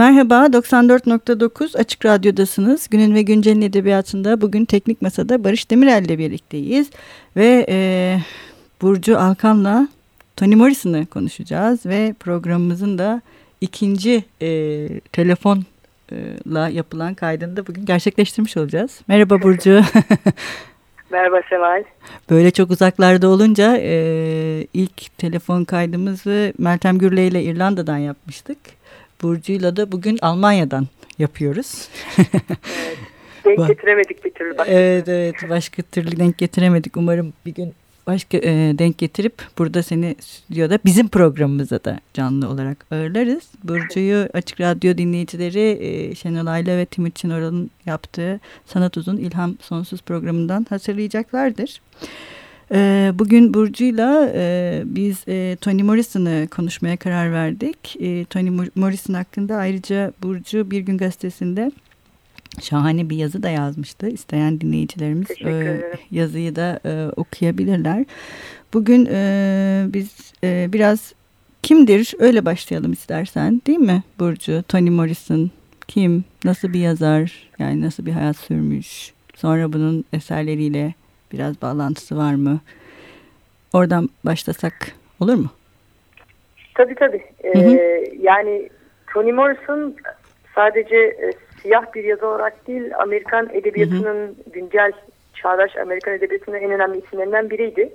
Merhaba, 94.9 Açık Radyo'dasınız. Günün ve Güncel'in edebiyatında bugün Teknik Masa'da Barış Demirel ile birlikteyiz. Ve e, Burcu Alkan'la Toni Morrison'ı konuşacağız. Ve programımızın da ikinci e, telefonla yapılan kaydını da bugün gerçekleştirmiş olacağız. Merhaba Burcu. Merhaba Seval. Böyle çok uzaklarda olunca e, ilk telefon kaydımızı Meltem Gürle ile İrlanda'dan yapmıştık. Burcu'yla da bugün Almanya'dan yapıyoruz. evet, denk getiremedik bir türlü. Başka evet evet başka türlü denk getiremedik. Umarım bir gün başka e, denk getirip burada seni stüdyoda bizim programımıza da canlı olarak ağırlarız. Burcu'yu Açık Radyo dinleyicileri e, Şenol Ayla ve Timuçin Oral'ın yaptığı Sanat Uzun İlham Sonsuz programından hatırlayacaklardır. E, bugün Burcu'yla e, biz e, Toni Morrison'ı konuşmaya karar verdik. E, Toni Morrison hakkında ayrıca Burcu Bir Gün Gazetesi'nde şahane bir yazı da yazmıştı. İsteyen dinleyicilerimiz e, yazıyı da e, okuyabilirler. Bugün e, biz e, biraz kimdir öyle başlayalım istersen değil mi Burcu? Toni Morrison kim, nasıl bir yazar, yani nasıl bir hayat sürmüş, sonra bunun eserleriyle biraz bağlantısı var mı? Oradan başlasak olur mu? Tabii tabii. Ee, hı hı. Yani Toni Morrison sadece e, siyah bir yazı olarak değil Amerikan edebiyatının hı hı. güncel çağdaş Amerikan edebiyatının en önemli isimlerinden biriydi.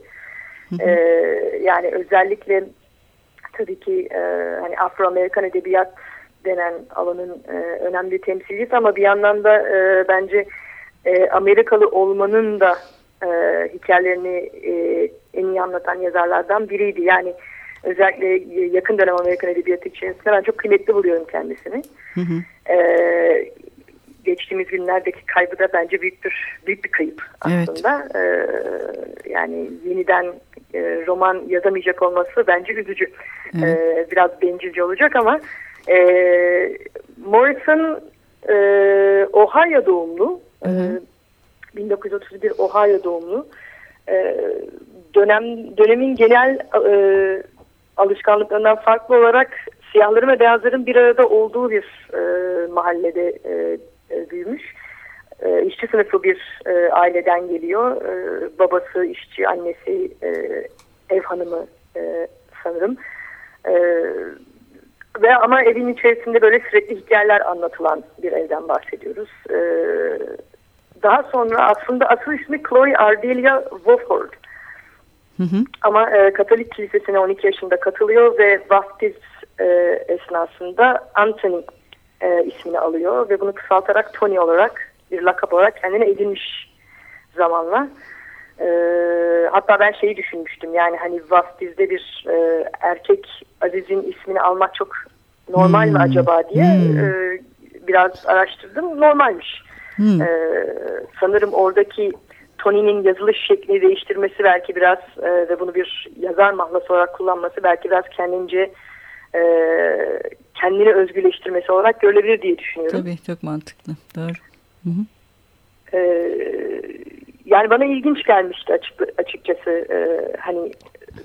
Hı hı. Ee, yani özellikle tabii ki e, hani Afro-Amerikan edebiyat denen alanın e, önemli temsilcisi ama bir yandan da e, bence e, Amerikalı olmanın da e, hikayelerini e, en iyi anlatan yazarlardan biriydi. Yani özellikle yakın dönem Amerikan Edebiyatı içerisinde ben çok kıymetli buluyorum kendisini. Hı hı. E, geçtiğimiz günlerdeki kaybı da bence büyük bir büyük bir kayıp aslında. Evet. E, yani yeniden e, roman yazamayacak olması bence üzücü. Evet. E, biraz bencilce olacak ama e, Morrison e, Ohio doğumlu. Hı hı. E, 1931 Ohio doğumlu. E, dönem dönemin genel e, alışkanlıklarından farklı olarak siyahların ve beyazların bir arada olduğu bir e, mahallede e, e, büyümüş. E, işçi sınıfı bir e, aileden geliyor. E, babası işçi, annesi e, ev hanımı e, sanırım. E, ve ama evin içerisinde böyle sürekli hikayeler anlatılan bir evden bahsediyoruz. E, daha sonra aslında asıl ismi Chloe Ardelia Wofford. Hı hı. Ama e, Katolik Kilisesi'ne 12 yaşında katılıyor ve vaftiz e, esnasında Anthony e, ismini alıyor ve bunu kısaltarak Tony olarak bir lakap olarak kendine edinmiş zamanla. E, hatta ben şeyi düşünmüştüm yani hani vaftizde bir e, erkek Aziz'in ismini almak çok normal hmm. mi acaba diye hmm. e, biraz araştırdım. Normalmiş. Hmm. E, sanırım oradaki Tony'nin yazılış şeklini değiştirmesi belki biraz e, ve bunu bir yazar mahlası olarak kullanması belki biraz kendince e, kendini özgürleştirmesi olarak görülebilir diye düşünüyorum. Tabii çok mantıklı. Doğru. Hı hı. E, yani bana ilginç gelmişti açık, açıkçası. E, hani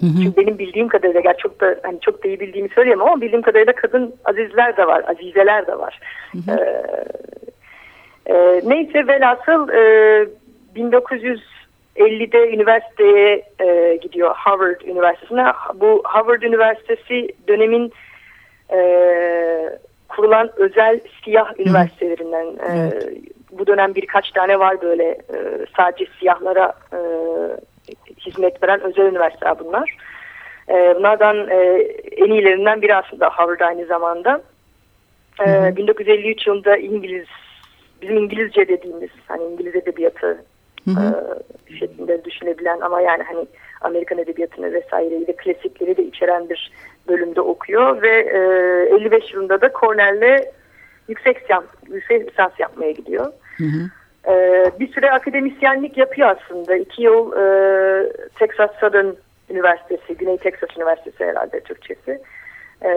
hı hı. Çünkü benim bildiğim kadarıyla gerçi çok da hani çok da iyi bildiğimi söyleyemem ama bildiğim kadarıyla kadın azizler de var, azizeler de var. Hı hı. E, e, neyse velhasıl e, 1950'de üniversiteye e, gidiyor Harvard Üniversitesi'ne. Bu Harvard Üniversitesi dönemin e, kurulan özel siyah üniversitelerinden. E, bu dönem birkaç tane var böyle e, sadece siyahlara e, hizmet veren özel üniversiteler bunlar. E, bunlardan e, en iyilerinden biri aslında Harvard aynı zamanda. E, 1953 yılında İngiliz bizim İngilizce dediğimiz hani İngiliz edebiyatı hı hı. E, şeklinde düşünebilen ama yani hani Amerikan edebiyatını vesaireyi de klasikleri de içeren bir bölümde okuyor ve e, 55 yılında da Cornell'le yüksek, yüksek lisans yapmaya gidiyor. Hı hı. E, bir süre akademisyenlik yapıyor aslında. İki yıl e, Texas Southern Üniversitesi, Güney Texas Üniversitesi herhalde Türkçesi. Ee,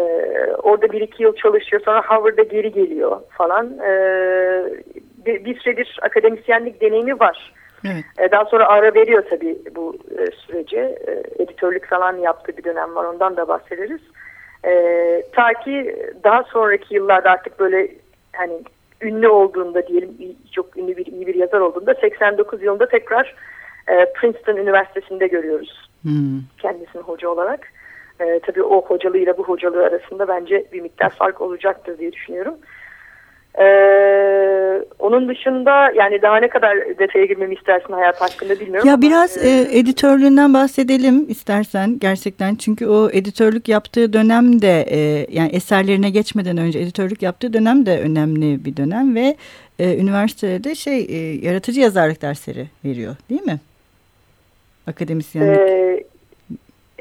orada bir iki yıl çalışıyor sonra Harvard'a geri geliyor falan. Ee, bir, bir süredir akademisyenlik deneyimi var. Evet. Ee, daha sonra ara veriyor tabii bu e, sürece. Ee, editörlük falan yaptığı bir dönem var ondan da bahsederiz. E, ta ki daha sonraki yıllarda artık böyle hani ünlü olduğunda diyelim çok ünlü bir iyi bir yazar olduğunda 89 yılında tekrar e, Princeton Üniversitesi'nde görüyoruz hmm. kendisini hoca olarak. E, tabii o hocalığıyla bu hocalığı arasında bence bir miktar fark olacaktır diye düşünüyorum. Ee, onun dışında yani daha ne kadar detaya girmemi istersin hayat hakkında bilmiyorum. Ya biraz e, e, editörlüğünden bahsedelim istersen gerçekten. Çünkü o editörlük yaptığı dönem de e, yani eserlerine geçmeden önce editörlük yaptığı dönem de önemli bir dönem ve e, üniversitede şey e, yaratıcı yazarlık dersleri veriyor değil mi? Akademisyenlik. Ee,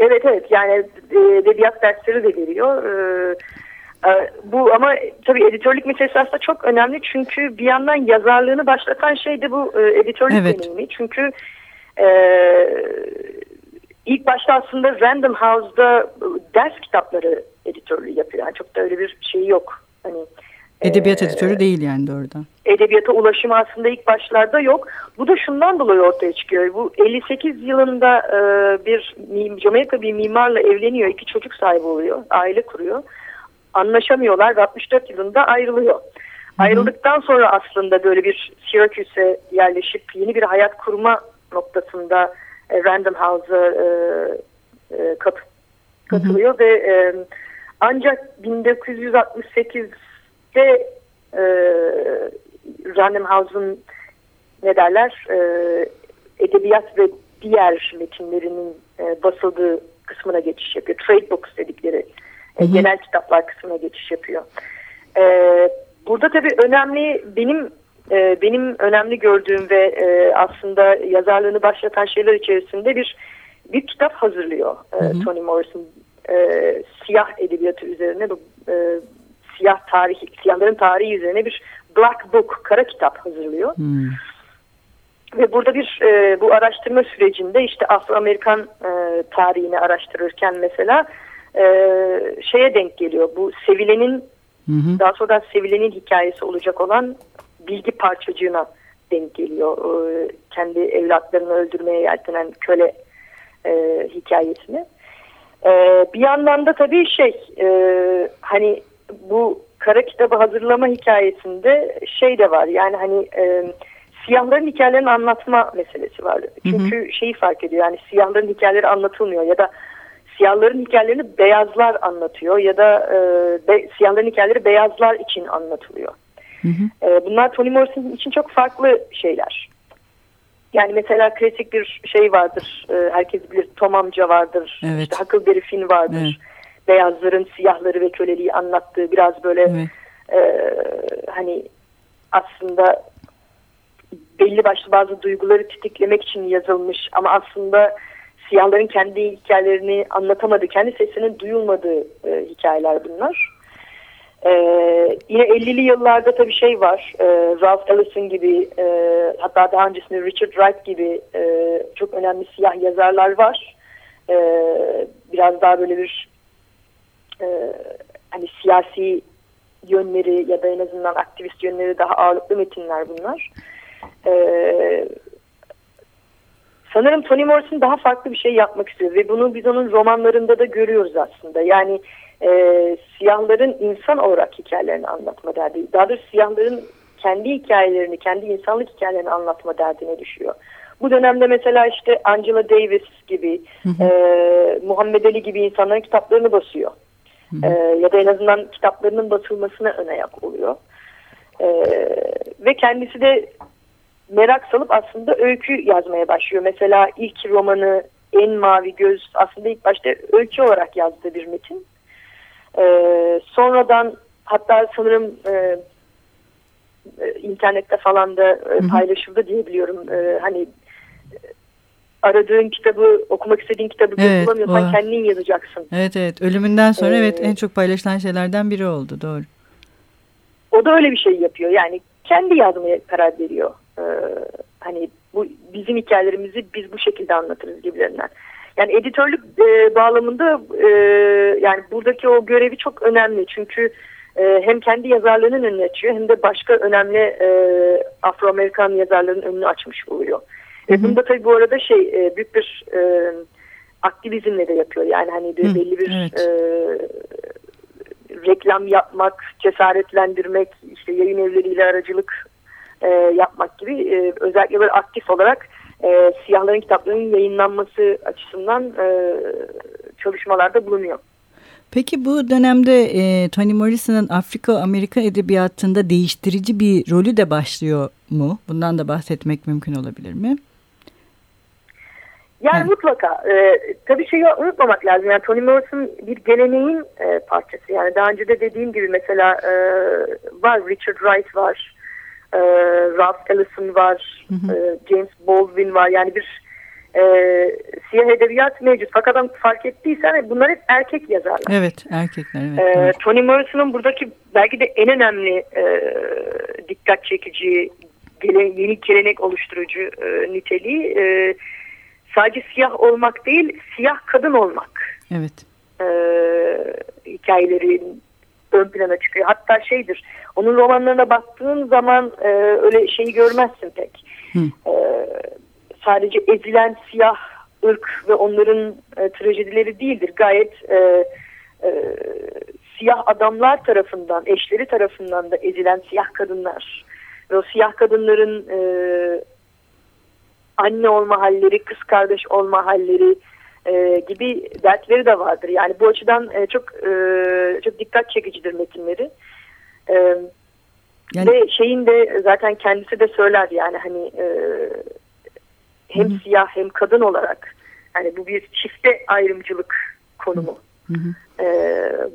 evet evet yani e, edebiyat dersleri de veriyor. Ee, ee, bu ama tabii editörlük meselesi aslında çok önemli çünkü bir yandan yazarlığını başlatan şey de bu e, editörlük evet. deneyimi. Çünkü e, ilk başta aslında Random House'da ders kitapları editörlüğü yapıyor. Yani çok da öyle bir şey yok. Hani Edebiyat editörü değil yani doğrudan. Edebiyata ulaşımı aslında ilk başlarda yok. Bu da şundan dolayı ortaya çıkıyor. Bu 58 yılında e, bir Jamaika bir mimarla evleniyor. iki çocuk sahibi oluyor. Aile kuruyor anlaşamıyorlar ve 64 yılında ayrılıyor. Hı-hı. Ayrıldıktan sonra aslında böyle bir Syracuse'e yerleşip yeni bir hayat kurma noktasında e, Random House'a e, e, kat, katılıyor Hı-hı. ve e, ancak 1968'de e, Random House'un ne derler e, edebiyat ve diğer metinlerinin e, basıldığı kısmına geçiş yapıyor. Trade books dedikleri hı. genel kitaplar kısmına geçiş yapıyor. E, burada tabii önemli benim e, benim önemli gördüğüm ve e, aslında yazarlığını başlatan şeyler içerisinde bir bir kitap hazırlıyor e. Toni Morrison e, siyah edebiyatı üzerine bu e, siyah tarih siyahların tarihi üzerine bir Black Book kara kitap hazırlıyor. Hı. Ve burada bir e, bu araştırma sürecinde işte Afro-Amerikan e, tarihini araştırırken mesela e, şeye denk geliyor. Bu sevilenin hı hı. daha sonra sevilenin hikayesi olacak olan bilgi parçacığına denk geliyor. E, kendi evlatlarını öldürmeye yeltenen köle e, hikayesini. E, bir yandan da tabii şey e, hani bu kara kitabı hazırlama hikayesinde şey de var yani hani e, siyahların hikayelerini anlatma meselesi var. Çünkü hı hı. şeyi fark ediyor yani siyahların hikayeleri anlatılmıyor ya da siyahların hikayelerini beyazlar anlatıyor ya da e, be, siyahların hikayeleri beyazlar için anlatılıyor. Hı hı. E, bunlar Toni Morrison için çok farklı şeyler. Yani mesela klasik bir şey vardır. E, herkes bilir Tom amca vardır. Evet. İşte Huckleberry Finn vardır. Evet. Beyazların siyahları ve köleliği anlattığı biraz böyle evet. e, hani aslında belli başlı bazı duyguları tetiklemek için yazılmış ama aslında siyahların kendi hikayelerini anlatamadığı, kendi sesinin duyulmadığı e, hikayeler bunlar. E, yine 50'li yıllarda tabii şey var, e, Ralph Ellison gibi, e, hatta daha öncesinde Richard Wright gibi e, çok önemli siyah yazarlar var. E, biraz daha böyle bir e, hani siyasi yönleri ya da en azından aktivist yönleri daha ağırlıklı metinler bunlar. E, sanırım Toni Morrison daha farklı bir şey yapmak istiyor ve bunu biz onun romanlarında da görüyoruz aslında. Yani e, siyahların insan olarak hikayelerini anlatma derdi. Daha doğrusu siyahların kendi hikayelerini, kendi insanlık hikayelerini anlatma derdine düşüyor. Bu dönemde mesela işte Angela Davis gibi, hı hı. E, Muhammed Ali gibi insanların kitaplarını basıyor. E, ya da en azından kitaplarının basılmasına ön ayak oluyor. E, ve kendisi de merak salıp aslında öykü yazmaya başlıyor. Mesela ilk romanı En Mavi Göz aslında ilk başta öykü olarak yazdığı bir metin. Ee, sonradan hatta sanırım e, e internette falan da e, paylaşıldı diyebiliyorum. E, hani aradığın kitabı, okumak istediğin kitabı evet, bulamıyorsan o. kendin yazacaksın. Evet evet. Ölümünden sonra ee, evet en çok paylaşılan şeylerden biri oldu. Doğru. O da öyle bir şey yapıyor. Yani kendi yazmaya karar veriyor e, hani bu bizim hikayelerimizi biz bu şekilde anlatırız gibilerinden. Yani editörlük e, bağlamında e, yani buradaki o görevi çok önemli çünkü e, hem kendi yazarlarının önünü açıyor hem de başka önemli e, Afro-Amerikan yazarların önünü açmış oluyor. Ve bunda tabii bu arada şey e, büyük bir e, aktivizmle de yapıyor. Yani hani bir, belli bir evet. e, reklam yapmak, cesaretlendirmek, işte yayın evleriyle aracılık e, yapmak gibi e, özellikle böyle aktif olarak e, siyahların kitaplarının yayınlanması açısından e, çalışmalarda bulunuyor. Peki bu dönemde e, Toni Morrison'ın Afrika-Amerika edebiyatında değiştirici bir rolü de başlıyor mu? Bundan da bahsetmek mümkün olabilir mi? Yani evet. mutlaka. E, tabii şeyi unutmamak lazım. Yani Toni Morrison bir geleneğin e, parçası. Yani daha önce de dediğim gibi mesela e, var Richard Wright var. E, Ralph Ellison var. Hı hı. E, James Baldwin var. Yani bir e, siyah edebiyat mevcut. Fakat adam fark ettiysen bunlar hep erkek yazarlar. Evet erkekler. Evet, e, evet. Toni Morrison'un buradaki belki de en önemli e, dikkat çekici gele, yeni gelenek oluşturucu e, niteliği e, sadece siyah olmak değil siyah kadın olmak. Evet. E, hikayeleri ön plana çıkıyor. Hatta şeydir onun romanlarına baktığın zaman e, öyle şeyi görmezsin pek. Hı. E, sadece ezilen siyah ırk ve onların e, trajedileri değildir. Gayet e, e, siyah adamlar tarafından, eşleri tarafından da ezilen siyah kadınlar ve o siyah kadınların e, anne olma halleri, kız kardeş olma halleri e, gibi dertleri de vardır. Yani bu açıdan e, çok e, çok dikkat çekicidir metinleri. E, yani... Ve şeyin de zaten kendisi de söyler yani hani e, hem Hı -hı. siyah hem kadın olarak yani bu bir çifte ayrımcılık konumu. Hı hı. E,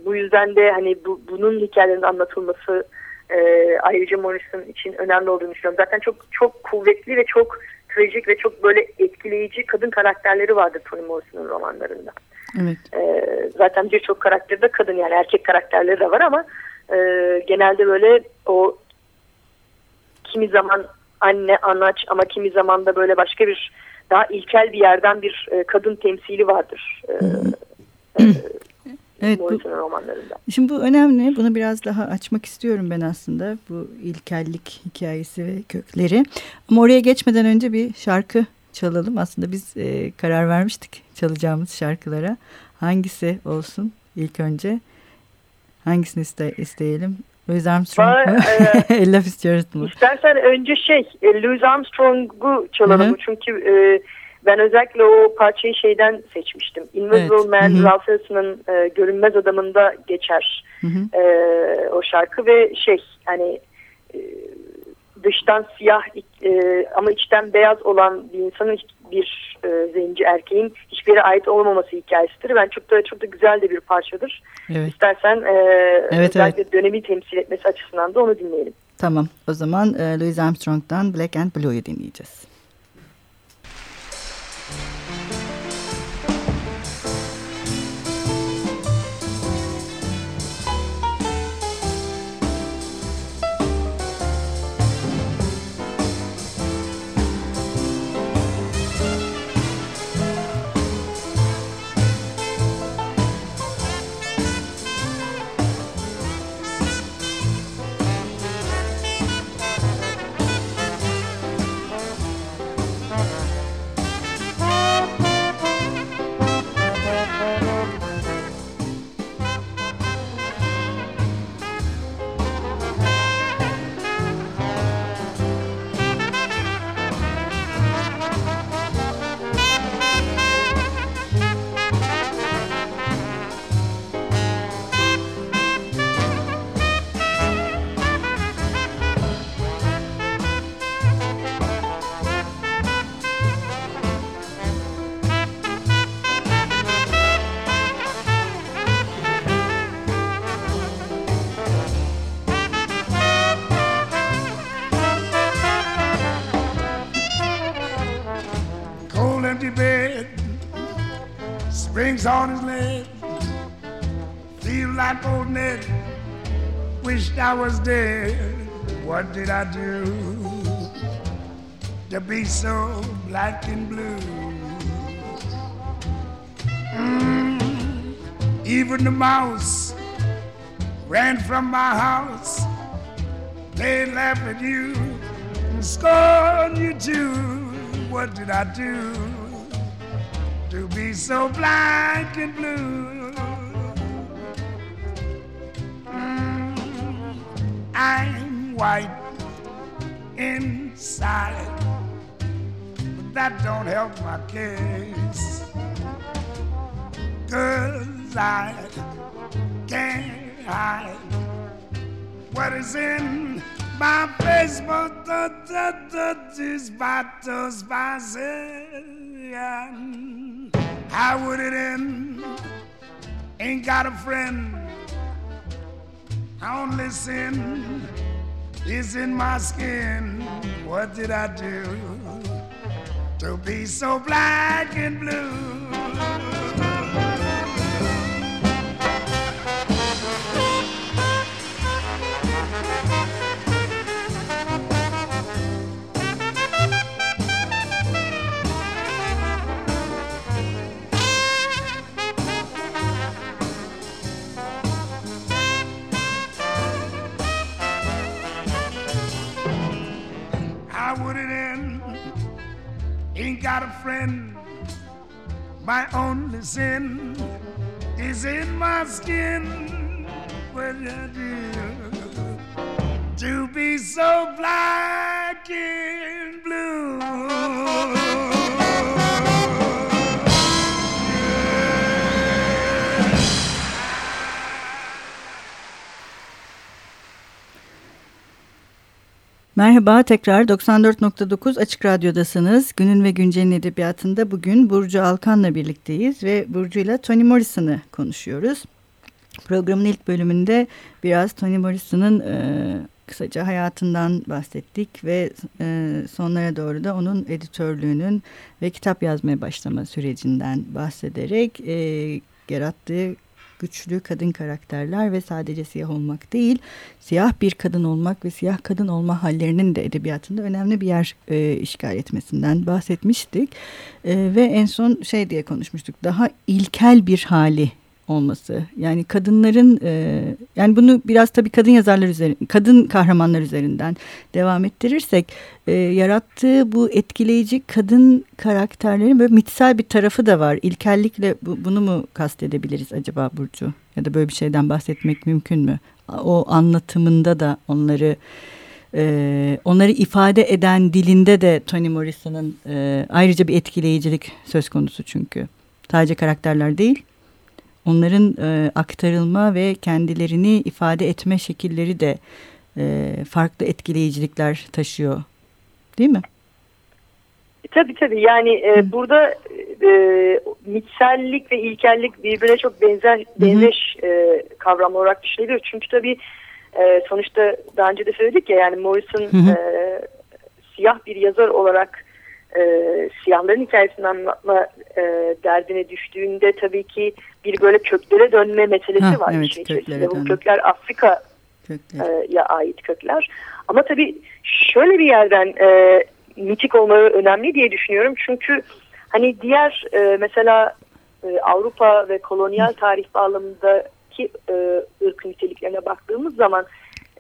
bu yüzden de hani bu, bunun hikayelerinin anlatılması e, ayrıca Morrison için önemli olduğunu düşünüyorum. Zaten çok çok kuvvetli ve çok trajik ve çok böyle etkileyici kadın karakterleri vardır Toni Morrison'un romanlarında. Evet. E, zaten birçok karakteri de kadın yani erkek karakterleri de var ama e, genelde böyle o kimi zaman anne, anaç ama kimi zaman da böyle başka bir daha ilkel bir yerden bir e, kadın temsili vardır. E, e, Evet, bu, romanlarında. Şimdi bu önemli. Bunu biraz daha açmak istiyorum ben aslında. Bu ilkellik hikayesi ve kökleri. Ama oraya geçmeden önce bir şarkı çalalım. Aslında biz e, karar vermiştik çalacağımız şarkılara. Hangisi olsun ilk önce? Hangisini iste, isteyelim? Louis Armstrong mu? E, Ella Fitzgerald mı? İstersen önce şey e, Louis Armstrong'u çalalım. Hı -hı. Çünkü e, ben özellikle o parçayı şeyden seçmiştim. Invisible evet. Man, Hı -hı. Ralph Elleson'ın e, Görünmez Adamı'nda geçer Hı -hı. E, o şarkı ve şey hani e, dıştan siyah e, ama içten beyaz olan bir insanın bir e, zenci erkeğin hiçbir yere ait olmaması hikayesidir. Ben çok da çok da güzel de bir parçadır. Evet. İstersen e, evet, özellikle evet. dönemi temsil etmesi açısından da onu dinleyelim. Tamam. O zaman e, Louis Armstrong'dan Black and Blue'yu dinleyeceğiz. On his leg. Feel like old Ned. Wished I was dead. What did I do to be so black and blue? Mm, even the mouse ran from my house. They laugh at you and scorn you too. What did I do? To be so black and blue. Mm, I'm white inside, but that don't help my case. Cause I can't hide what is in my face, but the, the, the, these battles passing. How would it end? Ain't got a friend. Only sin is in my skin. What did I do to be so black and blue? My only sin is in my skin. I do to be so black Merhaba tekrar 94.9 Açık Radyo'dasınız. Günün ve Güncel'in edebiyatında bugün Burcu Alkan'la birlikteyiz ve Burcu'yla Toni Morrison'ı konuşuyoruz. Programın ilk bölümünde biraz Toni Morrison'ın e, kısaca hayatından bahsettik ve e, sonlara doğru da onun editörlüğünün ve kitap yazmaya başlama sürecinden bahsederek e, yarattığı güçlü kadın karakterler ve sadece siyah olmak değil, siyah bir kadın olmak ve siyah kadın olma hallerinin de edebiyatında önemli bir yer e, işgal etmesinden bahsetmiştik. E, ve en son şey diye konuşmuştuk, daha ilkel bir hali olması. Yani kadınların e, yani bunu biraz tabii kadın yazarlar üzerinden, kadın kahramanlar üzerinden devam ettirirsek e, yarattığı bu etkileyici kadın karakterlerin böyle mitsel bir tarafı da var. İlkellikle bu, bunu mu kastedebiliriz acaba Burcu? Ya da böyle bir şeyden bahsetmek mümkün mü? O anlatımında da onları e, onları ifade eden dilinde de Toni Morrison'ın e, ayrıca bir etkileyicilik söz konusu çünkü. Sadece karakterler değil onların e, aktarılma ve kendilerini ifade etme şekilleri de e, farklı etkileyicilikler taşıyor. Değil mi? E, tabii tabii yani e, burada e, mitsellik ve ilkellik birbirine çok benzer benzeş e, kavram olarak düşünülüyor. Çünkü tabii e, sonuçta daha önce de söyledik ya yani Morrison E, siyah bir yazar olarak e, siyahların hikayesini anlatma e, derdine düştüğünde tabii ki bir böyle köklere dönme meselesi ha, var. Evet, köklere Bu kökler Afrika Kökler. ait kökler. Ama tabii şöyle bir yerden e, mitik olmaları önemli diye düşünüyorum. Çünkü hani diğer e, mesela e, Avrupa ve kolonyal tarih bağlamındaki e, ırk niteliklerine baktığımız zaman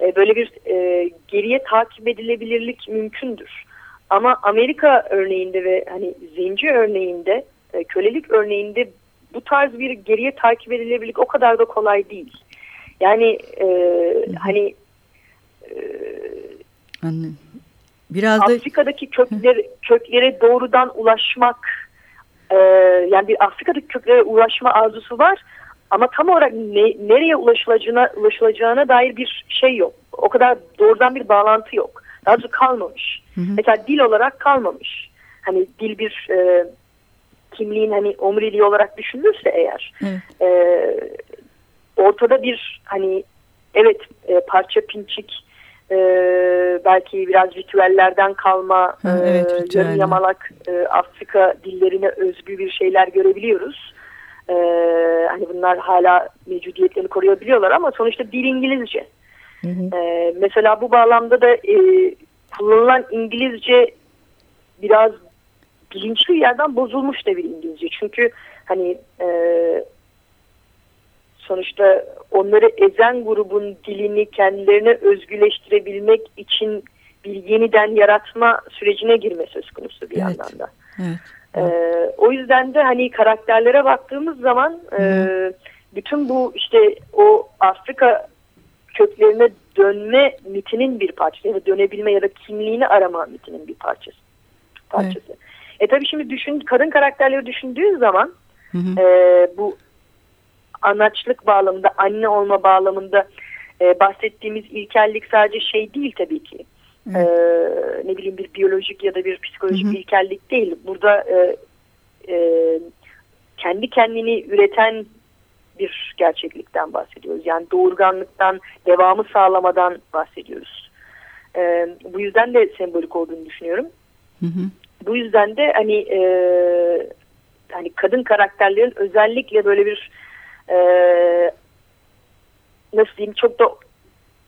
e, böyle bir e, geriye takip edilebilirlik mümkündür. Ama Amerika örneğinde ve hani zenci örneğinde, e, kölelik örneğinde bu tarz bir geriye takip edilebilirlik o kadar da kolay değil. Yani e, hani e, Anladım. Biraz da... Afrika'daki kökler, köklere doğrudan ulaşmak e, yani bir Afrika'daki köklere ulaşma arzusu var ama tam olarak ne, nereye ulaşılacağına, ulaşılacağına dair bir şey yok. O kadar doğrudan bir bağlantı yok. Daha doğrusu kalmamış. Hı hı. Mesela dil olarak kalmamış. Hani dil bir e, kimliğin hani omuriliği olarak düşünülürse eğer e, ortada bir hani evet e, parça pinçik e, belki biraz ritüellerden kalma e, evet, yarım yamalak e, Afrika dillerine özgü bir şeyler görebiliyoruz. E, hani bunlar hala mevcudiyetlerini koruyabiliyorlar ama sonuçta dil İngilizce. Hı hı. E, mesela bu bağlamda da e, kullanılan İngilizce biraz bilinçli yerden bozulmuş da bir İngilizce. Çünkü hani e, sonuçta onları ezen grubun dilini kendilerine özgüleştirebilmek için bir yeniden yaratma sürecine girme söz konusu bir evet. yandan da. Evet. E, o yüzden de hani karakterlere baktığımız zaman e, bütün bu işte o Afrika köklerine dönme mitinin bir parçası ya da dönebilme ya da kimliğini arama mitinin bir parçası. parçası. Evet. E tabii şimdi düşün, kadın karakterleri düşündüğün zaman hı hı. E, bu anaçlık bağlamında, anne olma bağlamında e, bahsettiğimiz ilkellik sadece şey değil tabii ki. E, ne bileyim bir biyolojik ya da bir psikolojik hı hı. ilkellik değil. Burada e, e, kendi kendini üreten bir gerçeklikten bahsediyoruz. Yani doğurganlıktan, devamı sağlamadan bahsediyoruz. E, bu yüzden de sembolik olduğunu düşünüyorum. Hı hı. Bu yüzden de hani e, hani kadın karakterlerin özellikle böyle bir e, nasıl diyeyim çok da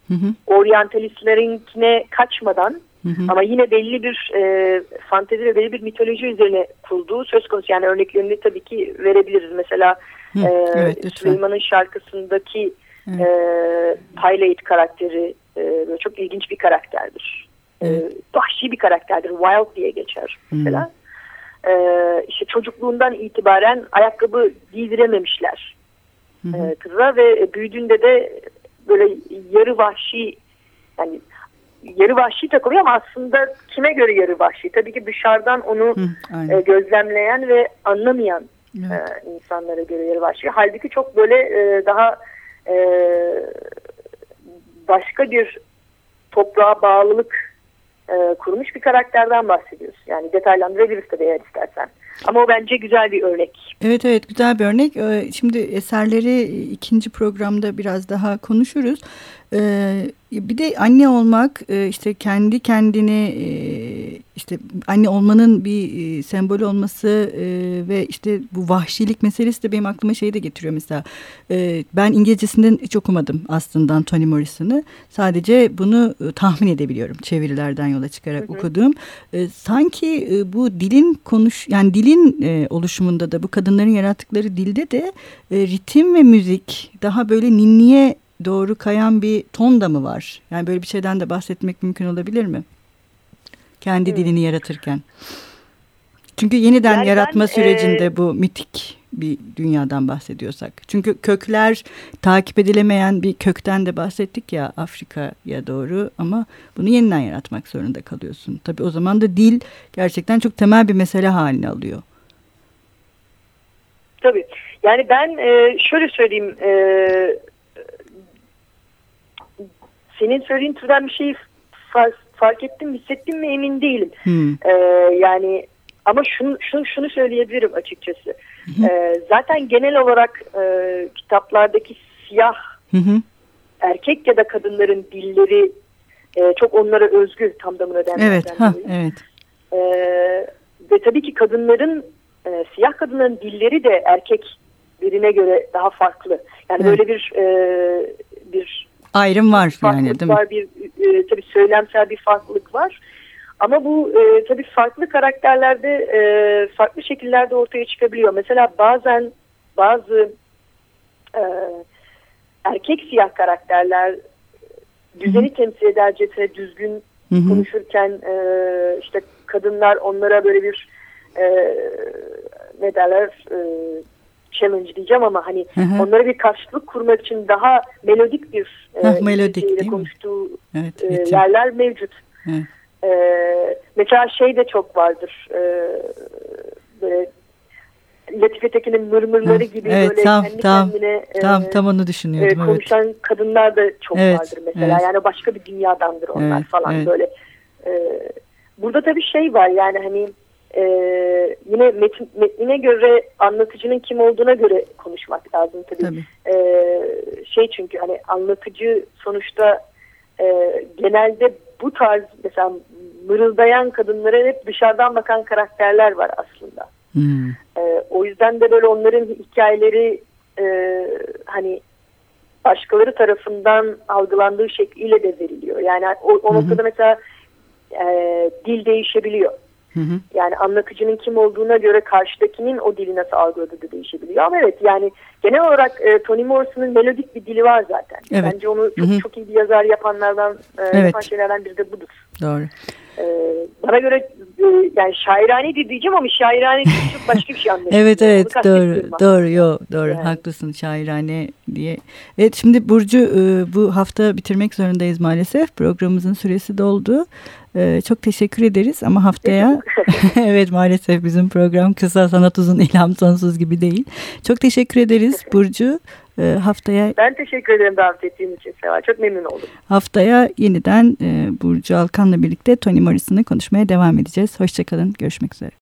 hı hı. oryantalistlerine kaçmadan hı hı. ama yine belli bir e, fantezi ve belli bir mitoloji üzerine kurduğu söz konusu. Yani örneklerini tabii ki verebiliriz. Mesela hı, e, evet, Süleyman'ın şarkısındaki evet. e, Pilate karakteri e, böyle çok ilginç bir karakterdir. E, evet. E, vahşi bir karakterdir. Wild diye geçer mesela. Hı. E, işte çocukluğundan itibaren ayakkabı giydirememişler hı hı. E, kıza ve büyüdüğünde de böyle yarı vahşi yani yarı vahşi takılıyor ama aslında kime göre yarı vahşi? Tabii ki dışarıdan onu Hı, e, gözlemleyen ve anlamayan evet. e, insanlara göre yarı vahşi. Halbuki çok böyle e, daha e, başka bir toprağa bağlılık e, kurmuş bir karakterden bahsediyoruz. Yani detaylandırabiliriz tabii eğer istersen. Ama o bence güzel bir örnek. Evet evet güzel bir örnek. Ee, şimdi eserleri ikinci programda biraz daha konuşuruz. Ee, bir de anne olmak e, işte kendi kendini e, işte anne olmanın bir e, sembolü olması ve işte bu vahşilik meselesi de benim aklıma şeyi de getiriyor mesela. Ben İngilizcesinden hiç okumadım aslında Toni Morrison'ı. Sadece bunu tahmin edebiliyorum çevirilerden yola çıkarak hı hı. okuduğum. Sanki bu dilin konuş yani dilin oluşumunda da bu kadınların yarattıkları dilde de ritim ve müzik daha böyle ninniye doğru kayan bir ton da mı var? Yani böyle bir şeyden de bahsetmek mümkün olabilir mi? Kendi evet. dilini yaratırken. Çünkü yeniden yani yaratma ben, sürecinde e... bu mitik bir dünyadan bahsediyorsak. Çünkü kökler takip edilemeyen bir kökten de bahsettik ya Afrika'ya doğru ama bunu yeniden yaratmak zorunda kalıyorsun. Tabii o zaman da dil gerçekten çok temel bir mesele haline alıyor. Tabii. Yani ben e, şöyle söyleyeyim e, senin söylediğin türden bir şeyi fark, fark ettim, hissettim mi emin değilim. Hmm. Ee, yani ama şunu, şunu, şunu söyleyebilirim açıkçası. Hı Ee, zaten genel olarak e, kitaplardaki siyah hı erkek ya da kadınların dilleri e, çok onlara özgü tam damına denmeden. Evet, ha, evet. Ee, ve tabii ki kadınların e, siyah kadınların dilleri de erkek birine göre daha farklı. Yani evet. böyle bir e, bir ayrım var yani değil mi? Var bir e, tabii söylemsel bir farklılık var. Ama bu e, tabii farklı karakterlerde e, farklı şekillerde ortaya çıkabiliyor. Mesela bazen bazı e, erkek siyah karakterler düzeni Hı -hı. temsil edercesine düzgün Hı -hı. konuşurken e, işte kadınlar onlara böyle bir e, ne derler e, challenge diyeceğim ama hani hı hı. onlara bir karşılık kurmak için daha melodik bir Heh, e, melodik, konuştuğu evet, e, yerler mevcut. Evet. E, mesela şey de çok vardır. E, böyle Latife Tekin'in mırmırları gibi evet, böyle tam, kendi tam, kendine tam, e, tam onu düşünüyordum. E, konuşan evet. kadınlar da çok evet, vardır mesela. Evet. Yani başka bir dünyadandır onlar evet, falan evet. böyle. E, burada tabii şey var yani hani e, yine metin, metnine göre anlatıcının kim olduğuna göre konuşmak lazım tabii. tabii. E, şey çünkü hani anlatıcı sonuçta e, genelde bu tarz mesela mırıldayan kadınlara hep dışarıdan bakan karakterler var aslında. Hmm. E, o yüzden de böyle onların hikayeleri e, hani başkaları tarafından algılandığı şekliyle de veriliyor. Yani o, o noktada mesela e, dil değişebiliyor. Hı hı. Yani anlatıcının kim olduğuna göre karşıdakinin o dili nasıl algıladığı da değişebiliyor. Ama evet yani genel olarak e, Toni Morrison'ın melodik bir dili var zaten. Evet. Bence onu çok, hı hı. çok iyi bir yazar yapanlardan, e, evet. yapan şeylerden biri de budur. Doğru. E, bana göre e, yani şairane diyeceğim ama şairane çok başka bir şey anlaşılıyor. evet evet doğru doğru yo doğru yani. haklısın şairane diye. Evet şimdi Burcu e, bu hafta bitirmek zorundayız maalesef. Programımızın süresi doldu. E, çok teşekkür ederiz ama haftaya evet maalesef bizim program kısa sanat uzun ilham sonsuz gibi değil. Çok teşekkür ederiz Burcu. E, haftaya Ben teşekkür ederim davet ettiğin için Seva. Çok memnun oldum. Haftaya yeniden Burcu Alkan'la birlikte Toni Morrison'ı konuşmaya devam edeceğiz. Hoşçakalın. Görüşmek üzere.